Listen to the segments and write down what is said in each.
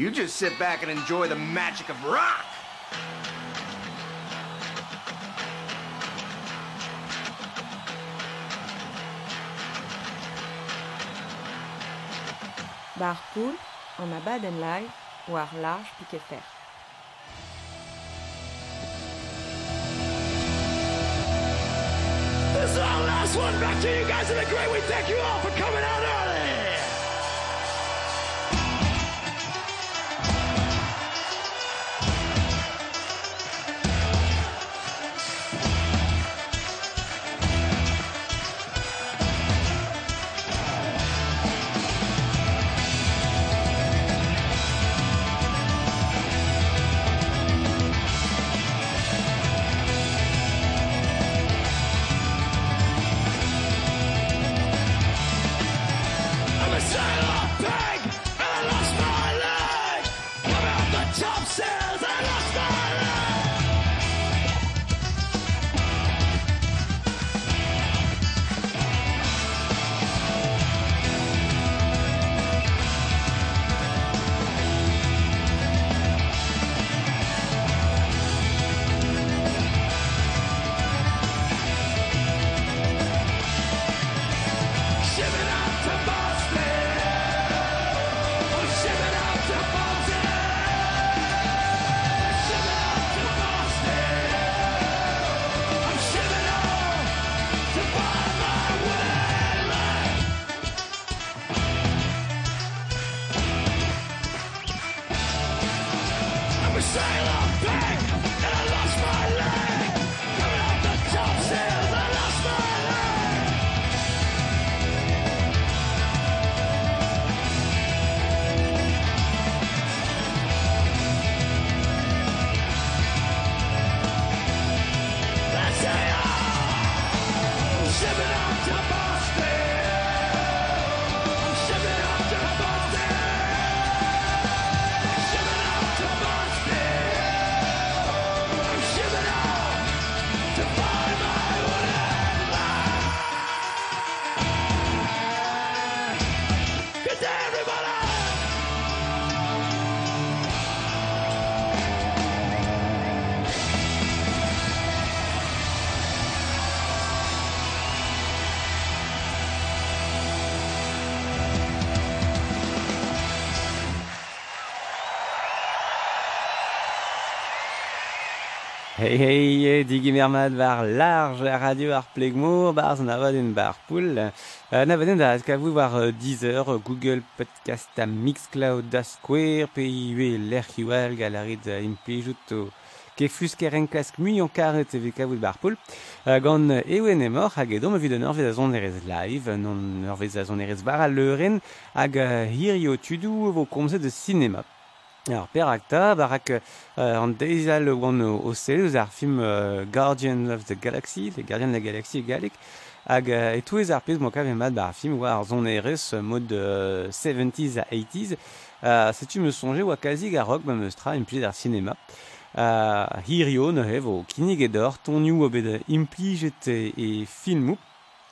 You just sit back and enjoy the magic of rock. Bar pool, en a baden live, war large piquet fer. This is our last one. Back to you guys in the great. We thank you all for coming out early. I'm a Hei hei e digi mermad var large a radio ar plegmour barz na vaden bar poul. Euh, na da azka vous war euh, Deezer, Google Podcast a Mixcloud da Square, PIU l'erkiwal, l'er kiwal galarit da implijout o kefus keren klask mu an karet evit ka bar poul. Euh, gant ewen emor hag edom evit an orvez a zon erez live, non orvez a zon erez bar a leuren hag hirio tudou vo komze de cinéma. Alors, perakta, barak handezal euh, wan oseluz ar film euh, Guardians of the Galaxy, les gardiens de la galaxie galek, hag euh, et tous les arpez mokav emad bar film war ar zon erez mode 70s à 80s, euh, setu me sonje oa kazi garok ba meustra impliz ar cinéma. Euh, hirio ne hevo kinig edor, tonu obed implijet e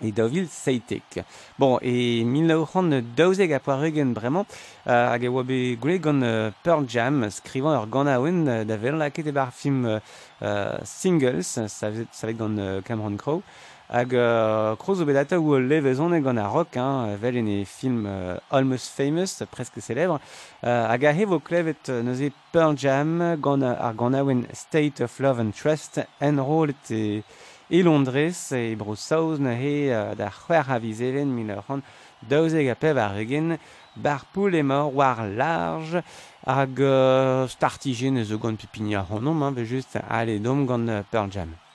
e daouvil seitek. Bon, e 1920 a poaregen bremañ euh, hag e oa be gwe gant euh, Pearl Jam skrivan ur gant aouen uh, da vel laket e bar film euh, Singles, savet gant euh, Cameron Crowe, hag euh, kroz o bedata ou levezon e gant a rock, hein, vel en e film euh, Almost Famous, presque célèbre, euh, hag a hevo klevet neuze Pearl Jam gant ar gant aouen State of Love and Trust, en rolet e... e Londres e bro saoz na he da c'hwer a vizelen min ur c'hant daouzeg a pev ar eugen bar poul e mor war large hag euh, startijen zo gant pipinia c'honom, bet just ale dom gant Pearl Jam.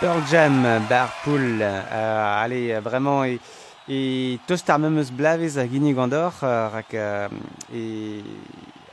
Pearl Jam, Barpool, euh, allez, vraiment, et, et tost ar memeus blavez a gini gandor, euh, rak, euh, et,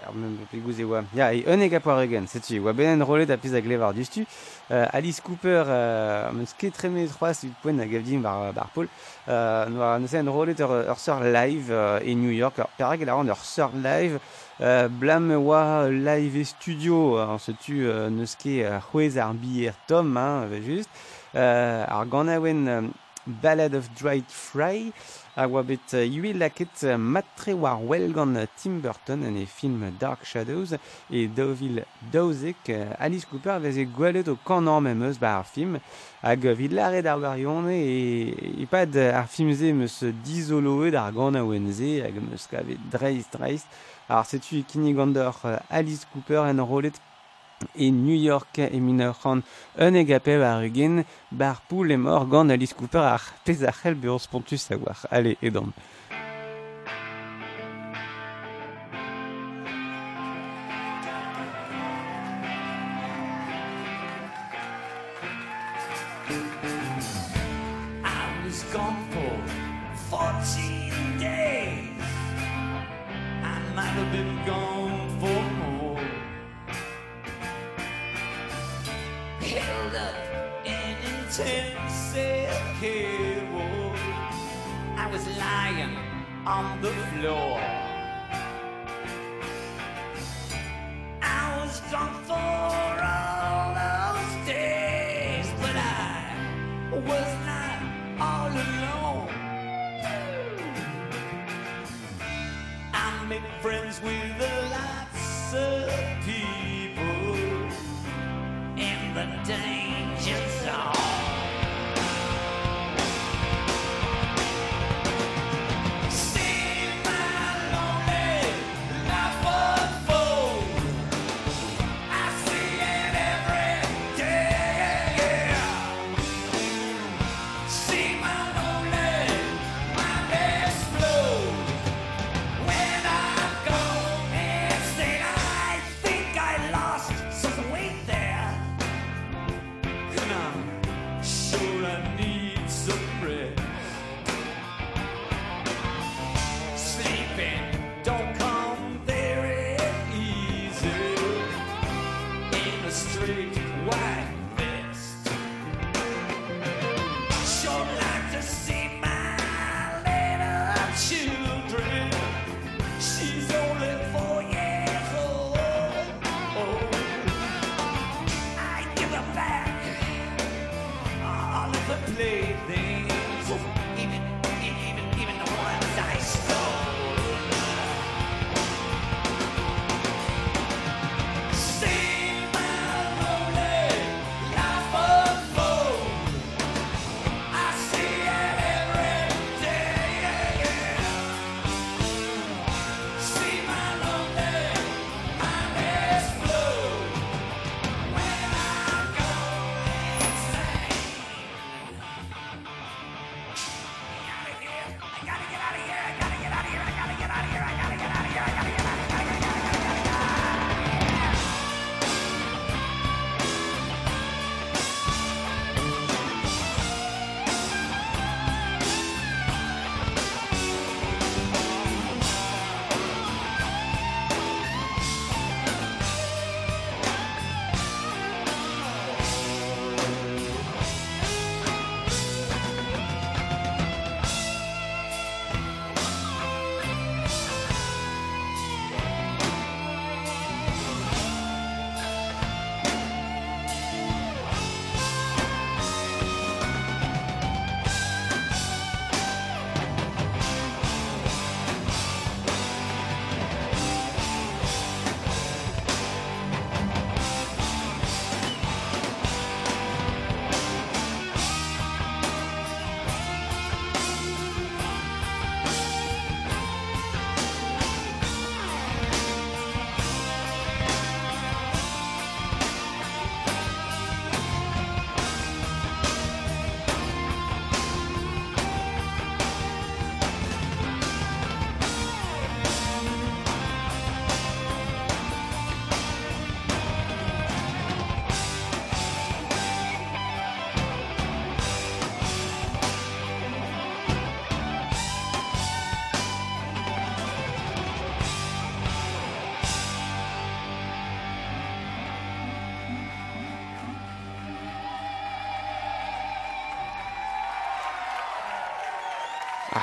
ar mem pegouz e oa, ya, e un ega poar egen, setu, oa benen rolet a piz a glevar dustu, euh, Alice Cooper, euh, meus ket treme troaz ut poen a gavdim bar, bar Paul, euh, noa neuze en rolet ur, ur seur live euh, e New York, ur perag e la ran ur live, euh, blam oa live studio, an setu euh, neus ket euh, bier tom, hein, euh, just, euh, ar euh, Ballad of Dried Fry, a oa bet yue laket matre war well gant Tim Burton en e film Dark Shadows e dovil daouzek Alice Cooper vez e gwelet o kan an memeus ba ar film. Hag vid laret ar garion e, e pad ar filmze meus dizoloe d'ar gant a oenze hag meus kavet dreist dreist. Ar setu e kini Alice Cooper en rolet et New York emineuran un egape a rugin, Barpoul et morgan alice cooper ar pezachel pontus savoir. Allez, et donc.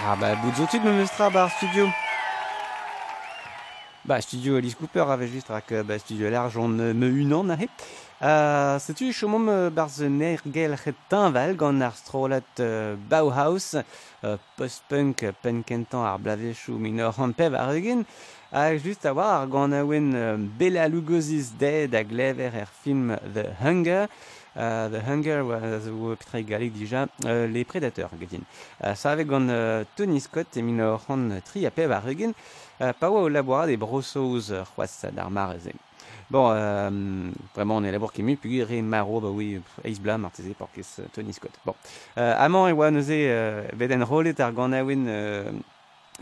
Ah, bah, bout zo tud bar studio. Bah, studio Alice Cooper avait juste rak, bah, studio l'argent me unan, ahe. Uh, Setu e chomom uh, ze nergel retin val gant ar strolat uh, Bauhaus, uh, post-punk, uh, punkentan ar blavechou minor hanpev ar egen, hag just a war gant awen uh, Bela Lugosi's Dead a glever er film The Hunger, the Hunger was o petre galik dija les Predators gedin. Uh, sa ave gant uh, Tony Scott e minor an tri a pev ar uh, pa oa o laborat e brossoz uh, c'hoaz d'ar mareze. Bon, euh, vraiment, on est là-bas qui est puis Maro, bah oui, Ace Blam, artisé par euh, Tony Scott. Bon, euh, Amant et Wanose, euh, Veden Rollet, Arganawin, euh, euh,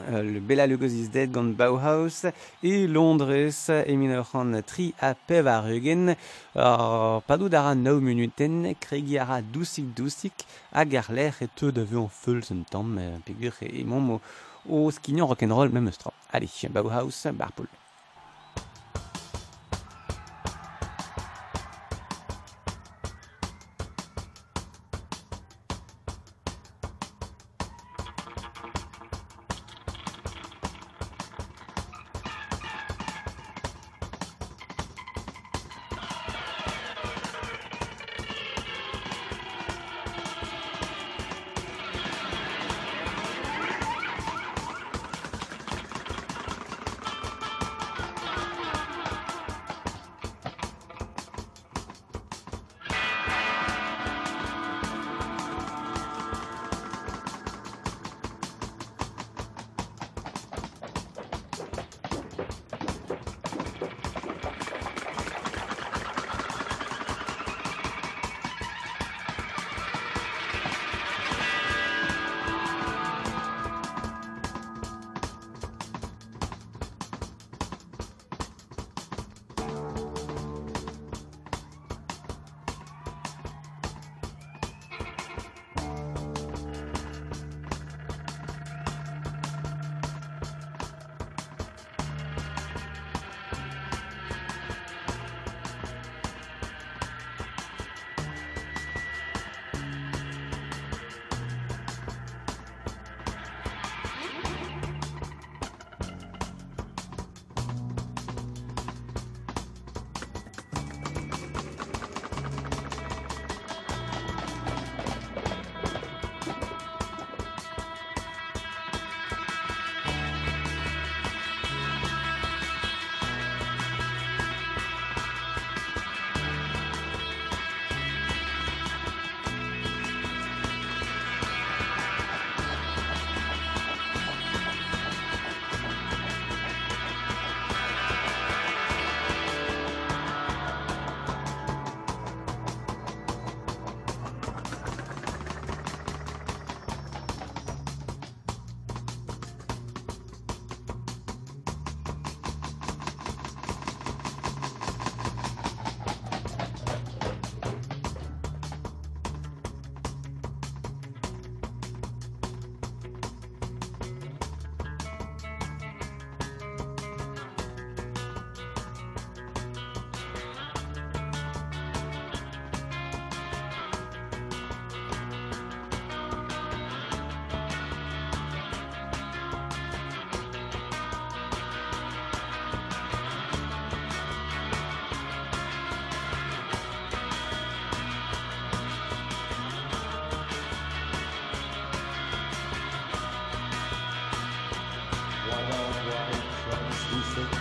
euh, le Bela Lugosi's Dead Gone Bauhaus et Londres Eminochan Tri a Pevarugen Padudara no minuten Kregiara dusik dusik Agarler et te devions full temps, euh, figure et mon mot au skignon rock'n'roll même strand. Allez, Bauhaus, Barpool.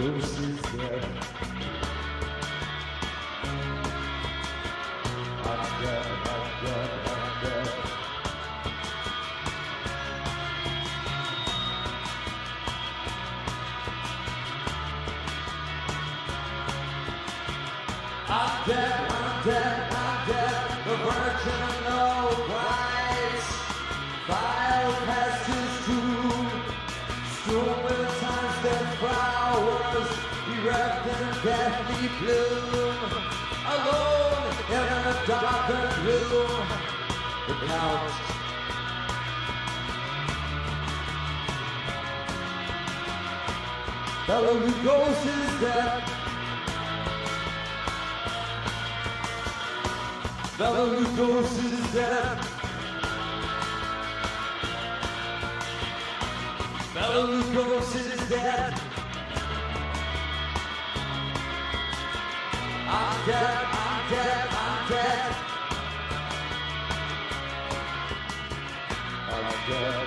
Deus quiser. blue, alone in a darkened room without. Fellow who goes is dead. Fellow who goes is I'm dead, I'm dead. I'm dead,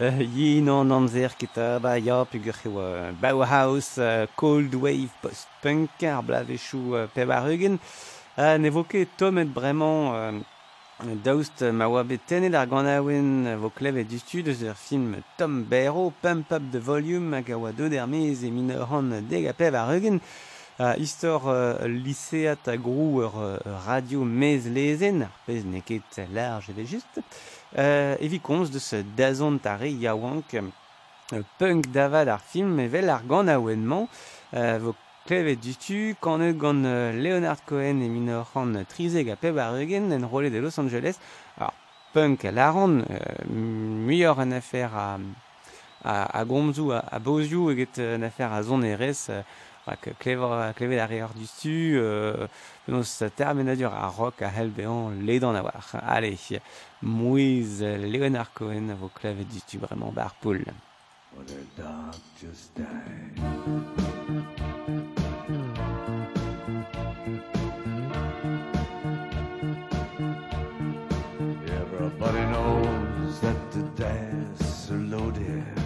Yinan anzer ket ba ya pugur c'heo Bauhaus, Cold Wave, Post-Punk, ar blavechou pe war eugen. Ne vo ket tomet bremañ daoust ma oa betenet ar gant aouen vo klev e distud eus ur film Tom Bero, Pump Up the Volume, hag a oa deud er mez e min an deg a pev ar eugen. Uh, istor uh, a grou ur uh, radio mez lezen, ar pez neket large e vejust. euh, evi komz deus dazont a yaouank punk davad ar film evel ar gant aouenman euh, vo klevet dutu kan eut gant Leonard Cohen e minor an trizeg a peb ar eugen en role de Los Angeles. Alors punk a laran euh, muior an afer a, a, a gomzou a, a bozioù eget an afer a zon erez euh, Rak klever, klevet ar du stu, euh, penaos termenadur a rock a hel behan. Allez, mouiz Leonard Cohen a vo klevet du stu bremañ bar poul. Everybody knows that the dice are loaded.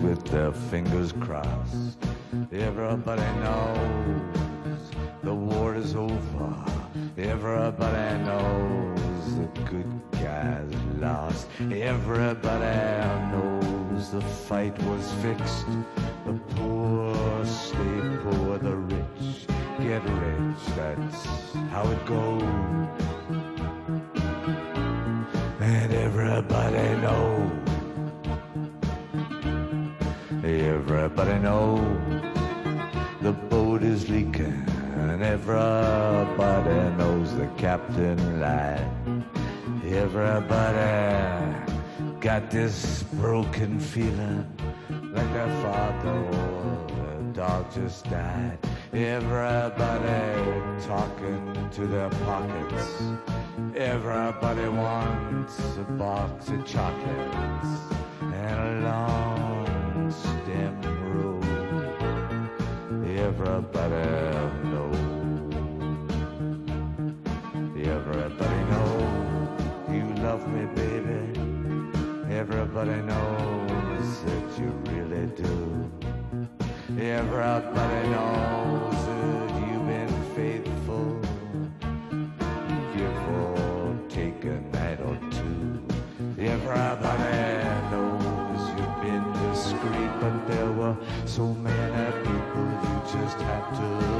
With their fingers crossed. Everybody knows the war is over. Everybody knows the good guys lost. Everybody knows the fight was fixed. The poor stay poor, the rich get rich. That's how it goes. And everybody knows. Everybody knows the boat is leaking, and everybody knows the captain lied. Everybody got this broken feeling like their father or their dog just died. Everybody talking to their pockets. Everybody wants a box of chocolates and a long Everybody knows. Everybody knows you love me, baby. Everybody knows that you really do. Everybody knows that you've been faithful. Give or take a night or two. Everybody knows you've been discreet, but there were so many to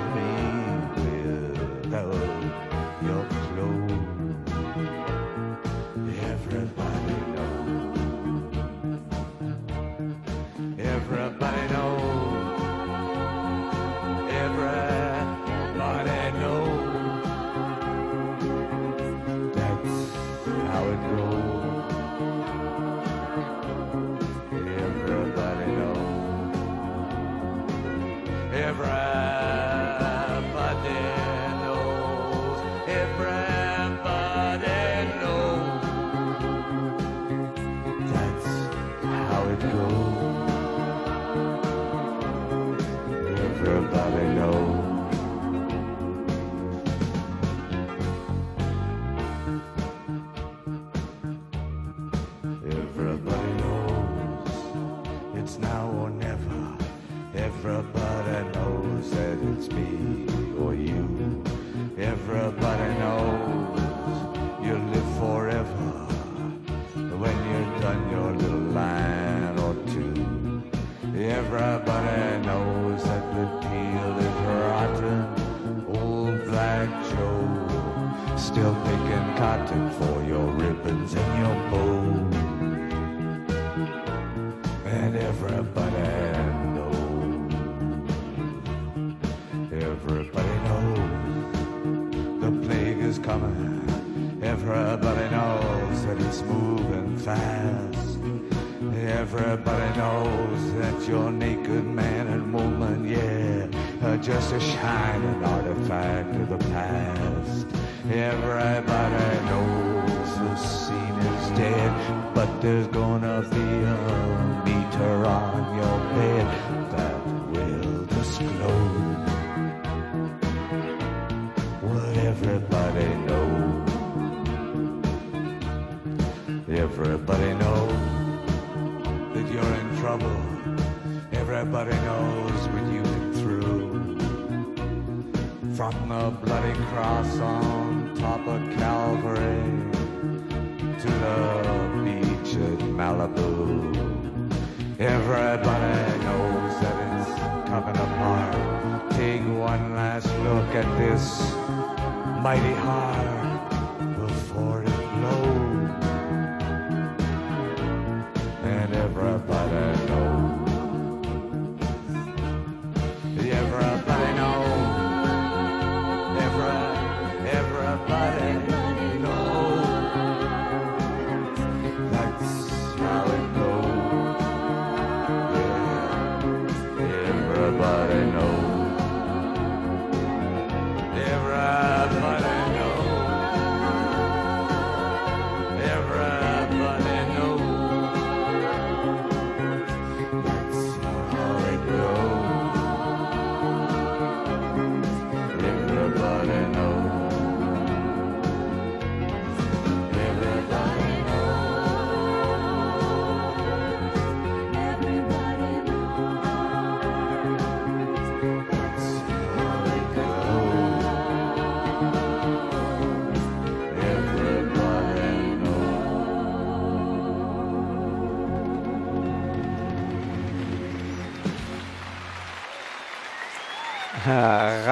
cotton for your ribbons and your bows. And everybody knows. Everybody knows the plague is coming. Everybody knows that it's moving fast. Everybody knows that you're naked man and woman, yeah, are just a shining artifact of the past. Everybody knows the scene is dead, but there's gonna be a meter on your bed that will disclose what everybody knows. Everybody knows that you're in trouble. Everybody knows what you've been through. From the bloody cross on of Calvary to the beach at Malibu. Everybody knows that it's coming apart. Take one last look at this mighty heart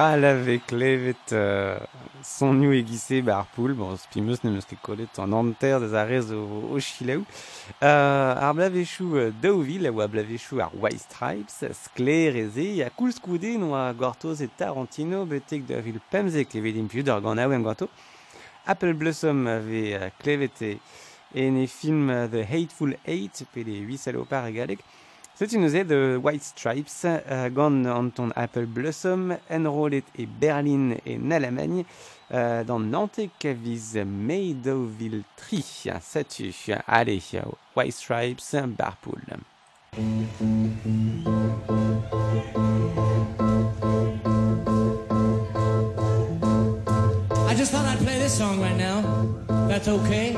alave levet euh, sonioù egise ba poul, bon, spimeus ne meus ket kolet an anter da rez o, o chilaou. Euh, ar blavechou euh, daouvil, a oa blavechou ar White Stripes, sklereze, a koul skoude no a Gortoz et Tarantino, betek da vil pemze klevet impiou d'ar gant aouem ganto. Apple Blossom ave klevete en e film The Hateful Eight, pe le 8 salopards egalek, C'est une Z de White Stripes, euh, gant an ton Apple Blossom, enrollet e Berlin et Nalamagne, euh, dans Nantes kaviz Meadowville Tri. Satu, allez, White Stripes, Barpool. I just thought I'd play this song right now. That's okay.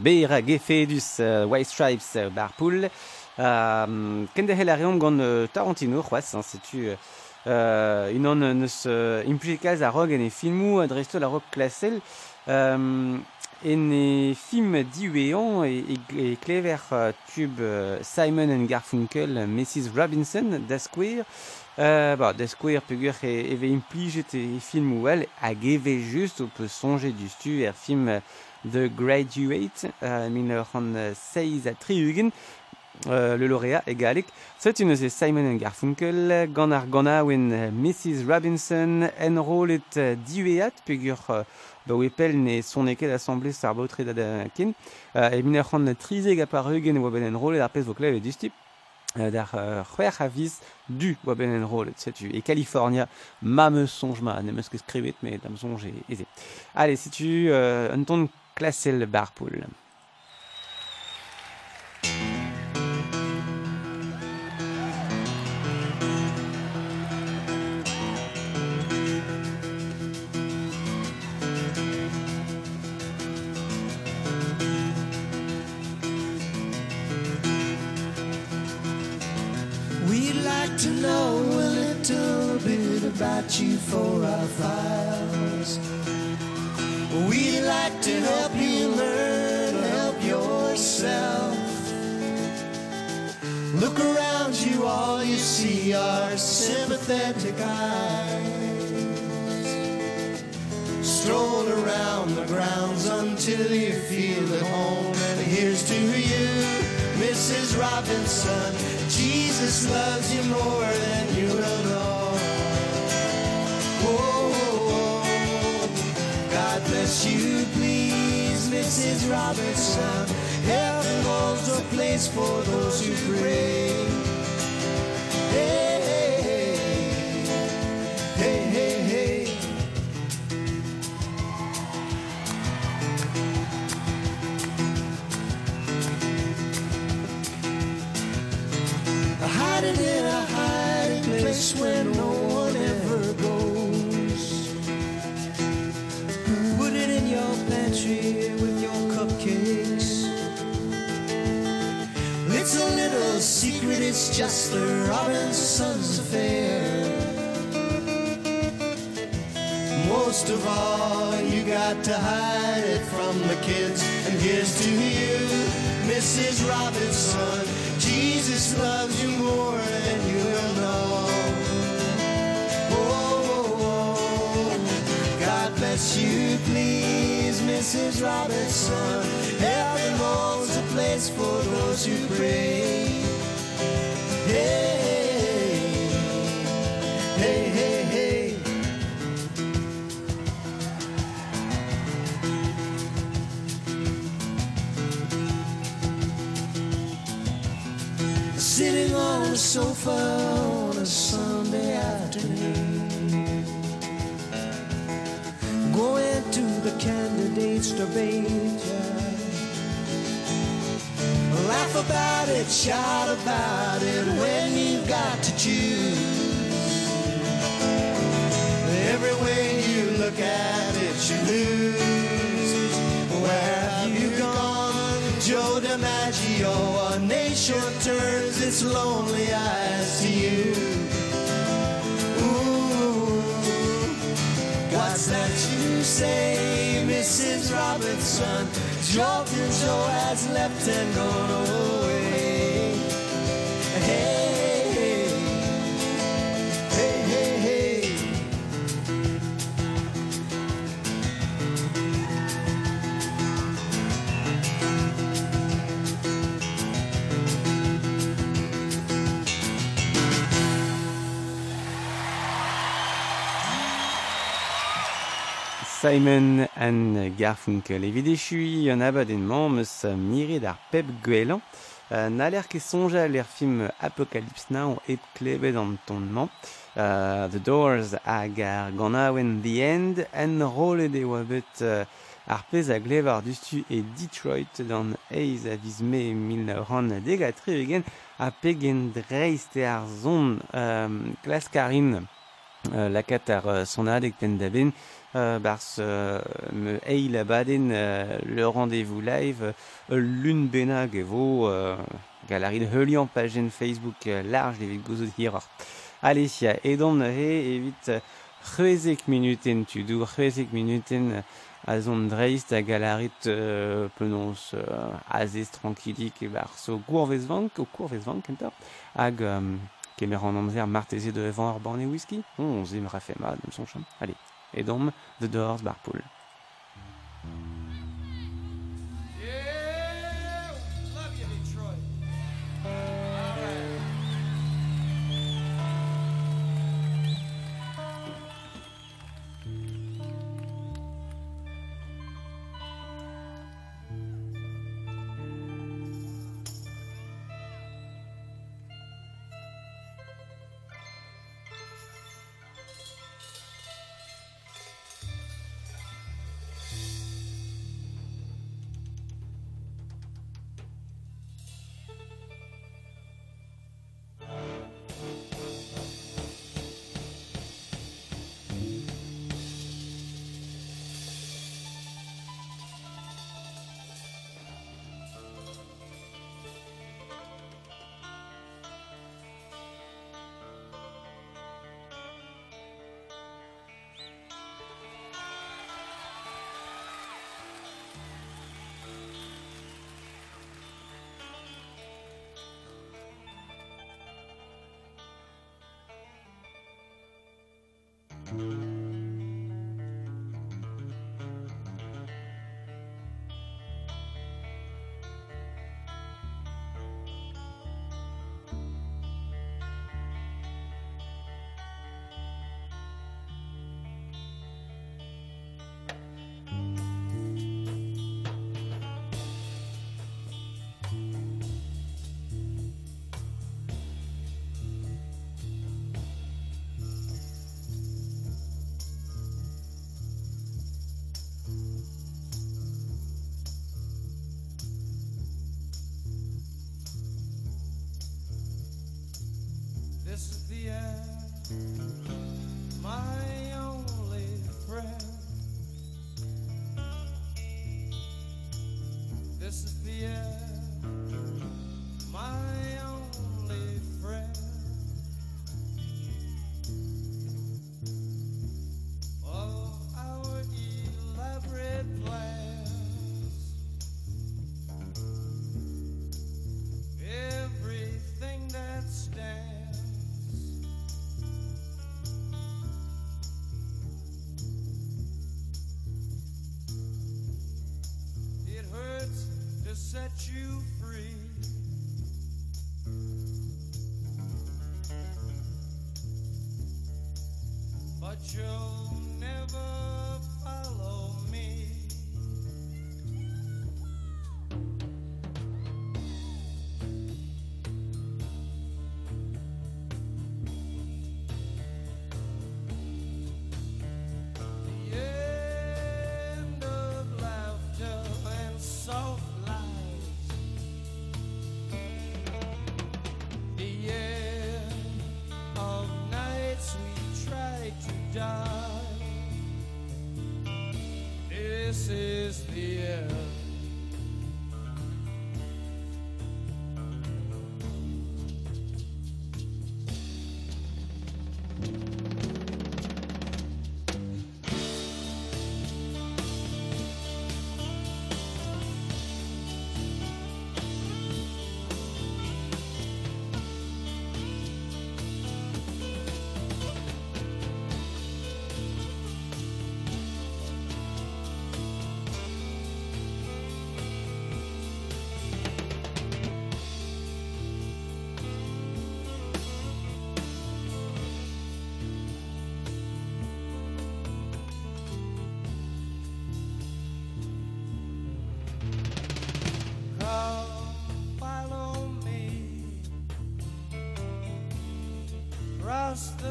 Beira gefedus uh, White Stripes uh, Barpool. Uh, Kende hel ariom gant uh, Tarantino, c'hoaz, hein, setu uh, unan neus uh, implikaz a rog en e filmou a dresto la rog klasel. Um, en e film diwean e, e, e klever uh, tube uh, Simon and Garfunkel, Mrs. Robinson, da Square. Euh, bah, des skouer pegur e, eve implijet e film ouel hag eve just o peut songer du stu er film The Graduate, euh, min a triugen, euh, le lauréat est galek. C'est une se Simon Garfunkel, gant ar Mrs. Robinson, en rolet diueat pegur euh, ba wepel ne son eket assemblée sarbotre da da. Euh, e min ur an trizeg a par eugen oa ben en ar pez vo klev e distip. Euh, der Chwerhavis euh, du sais-tu. Et California, mame songema, ne me skrivet, mais dame songe, aisé. Allez, si tu, euh, un ton le barpool. Loves you more than you will know. Oh, God bless you, please, Mrs. Robinson. Heaven holds a place for those Hiding in a hiding place where no one ever goes. Put it in your pantry with your cupcakes. It's a little secret, it's just the Robinson's affair. Most of all, you got to hide it from the kids. And here's to you, Mrs. Robinson. Jesus loves you more than you will know. Oh, oh, oh. God bless you, please, Mrs. Robinson. Heaven holds a place for those who pray. Hey, A sofa on a Sunday afternoon. Going to the candidates debate. yeah. Laugh about it, shout about it when you've got to choose. Every way you look at it, you lose. Joe DiMaggio? A nation turns its lonely eyes to you. Ooh, what's that you say, Mrs. Robinson? Joking Joe has left and gone away. Hey, Simon an Garfunkel. Evit chui an abad en mamm eus miret ar pep gwelan. Na l'air ket sonja l'air film Apocalypse Now et klebet an tonnement. Uh, the Doors hag ar ganawen The End en rolet de oa bet uh, ar pez a glevar dustu e Detroit d'an eiz a vizme mil ran degatri egen a pegen dreist e ar zon um, klaskarin uh, lakat ar sonadek ten da ben bars euh, me eil abaden euh, le rendez-vous live euh, lun benag vo euh, galerie de heulian pagen Facebook euh, large gozot hiror. Allez, ya edon he evit euh, c'hwezek minuten tu dou c'hwezek minuten euh, a zon dreist a galarit euh, penons euh, tranquillik o gourvezvank entor, hag euh, kemer amzer de whisky. On rafema dem son. Allez, edom The Doors barpool. This is the end, my But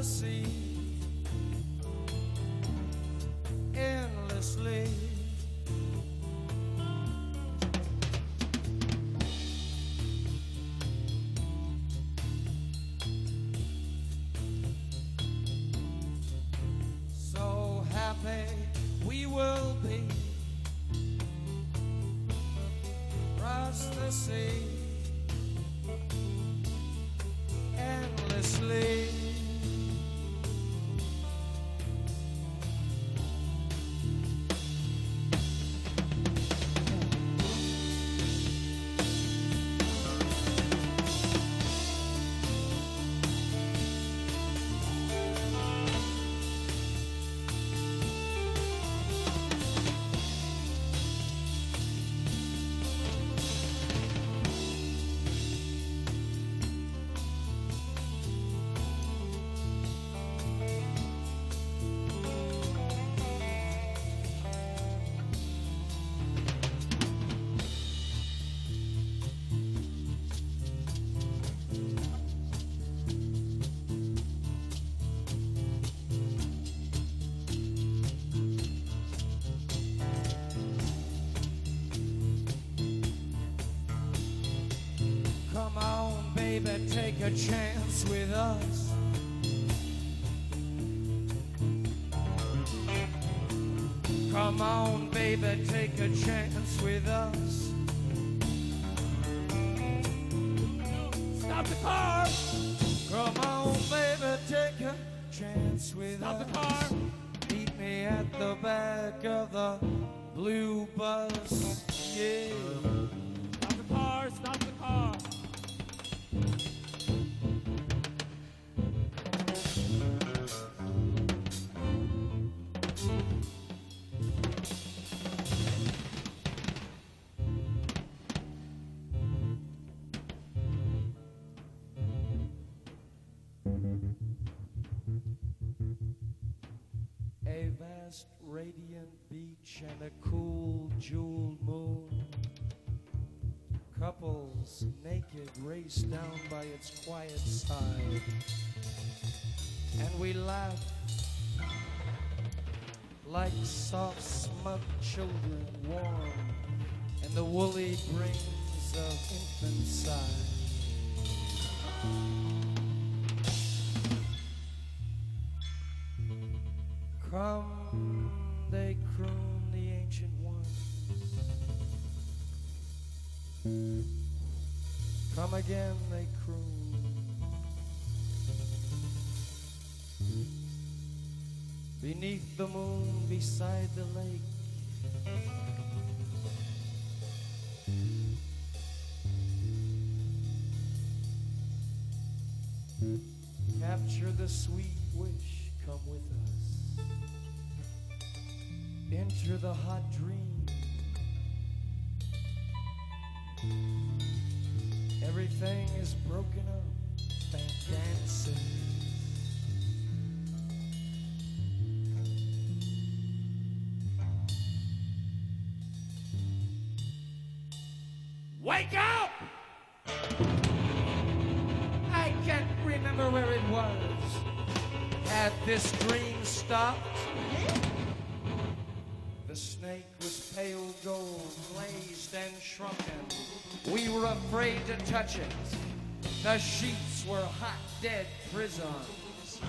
sea take a chance with us. Come on, baby, take a chance with us. Stop the car! Come on, baby, take a chance with Stop us. the car! Meet me at the back of the blue bus. Yeah. Race down by its quiet side. And we laugh like soft smug children warm in the woolly brings of infanticide. Come, again, they croon. Beneath the moon, beside the lake. Capture the sweet wish, come with us. Enter the hot dream. Everything is broken up and dancing. Wake up! I can't remember where it was. Had this dream stopped? The snake was pale gold, glazed and shrunken. Afraid to touch it. The sheets were hot, dead prisons.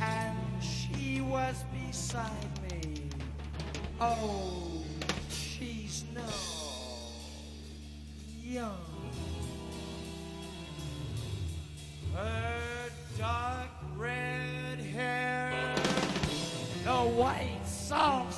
And she was beside me. Oh, she's no young. Her dark red hair, the white soft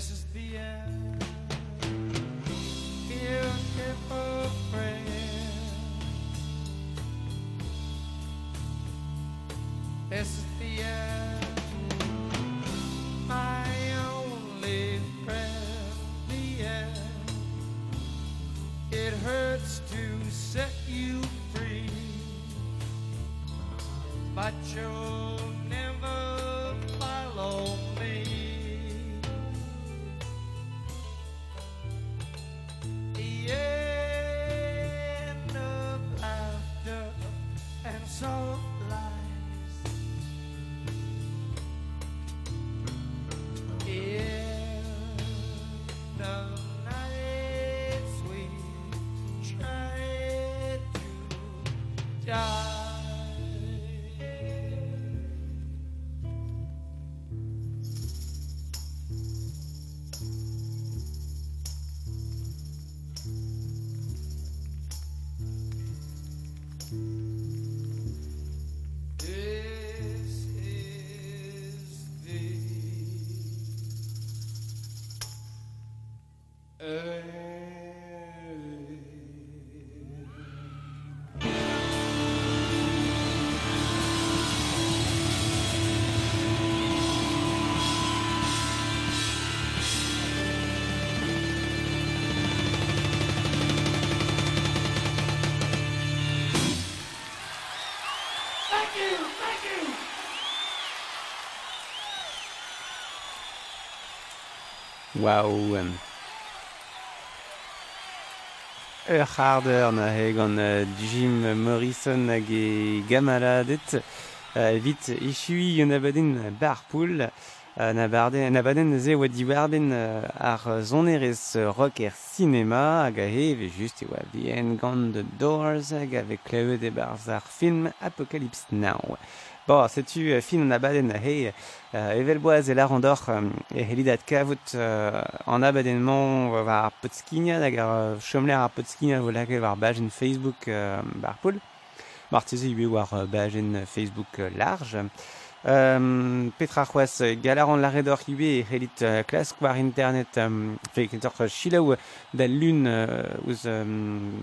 This is the end. Waouh. Um, ur harder na heg uh, Jim Morrison hag e gamaladet uh, vit echui yon abaden bar poul uh, na, barden, na baden ze oa diwarben uh, ar zonerez rock er cinema hag a he ve just e oa the gant the doors hag a ve klevet e barz ar film Apocalypse Now. Bon, Ba, zetu euh, fin abaden hei euh, evelboaz e larandor e euh, helidat kavut potskinia hag ar chomler ar potskinia volake war bajen Facebook bar poul. Marteze Facebook large. Um, Petra c'hoaz galaran laredor iwe e c'hellit uh, internet chilaou da lun uh, ouz um,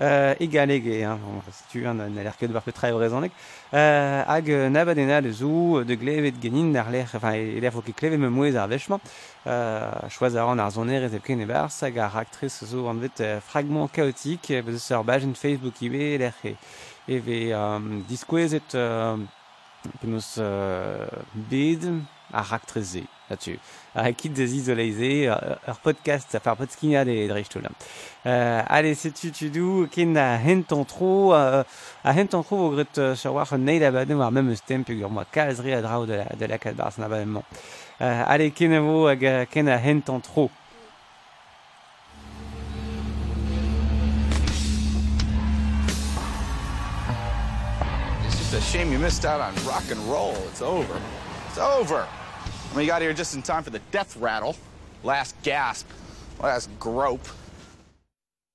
euh, egaleg e hein, bon, tu an a l'air ket bar petra evrezanek euh, hag nabadena le zo de glevet genin ar l'air enfin e l'air voke klevet me mouez ar vechman. Euh, choaz a ran ar zoner ez epken ebar sag ar aktrez zo an vet euh, fragment chaotique euh, beus ur bajen Facebook ibe, l'air e eve um, diskouezet euh, penaos euh, bed. Araktreze là-dessu. Des isolés, leur euh, podcast, ça fait un des hein, euh, allez, c'est tu tu dou, a henton a euh, henton tro au gret sur même stem moi à de la de la cadbar allez, kin vo kin a. It's a shame you missed out on rock and roll. It's over. It's over. You got here just in time for the death rattle. Last gasp. Last grope.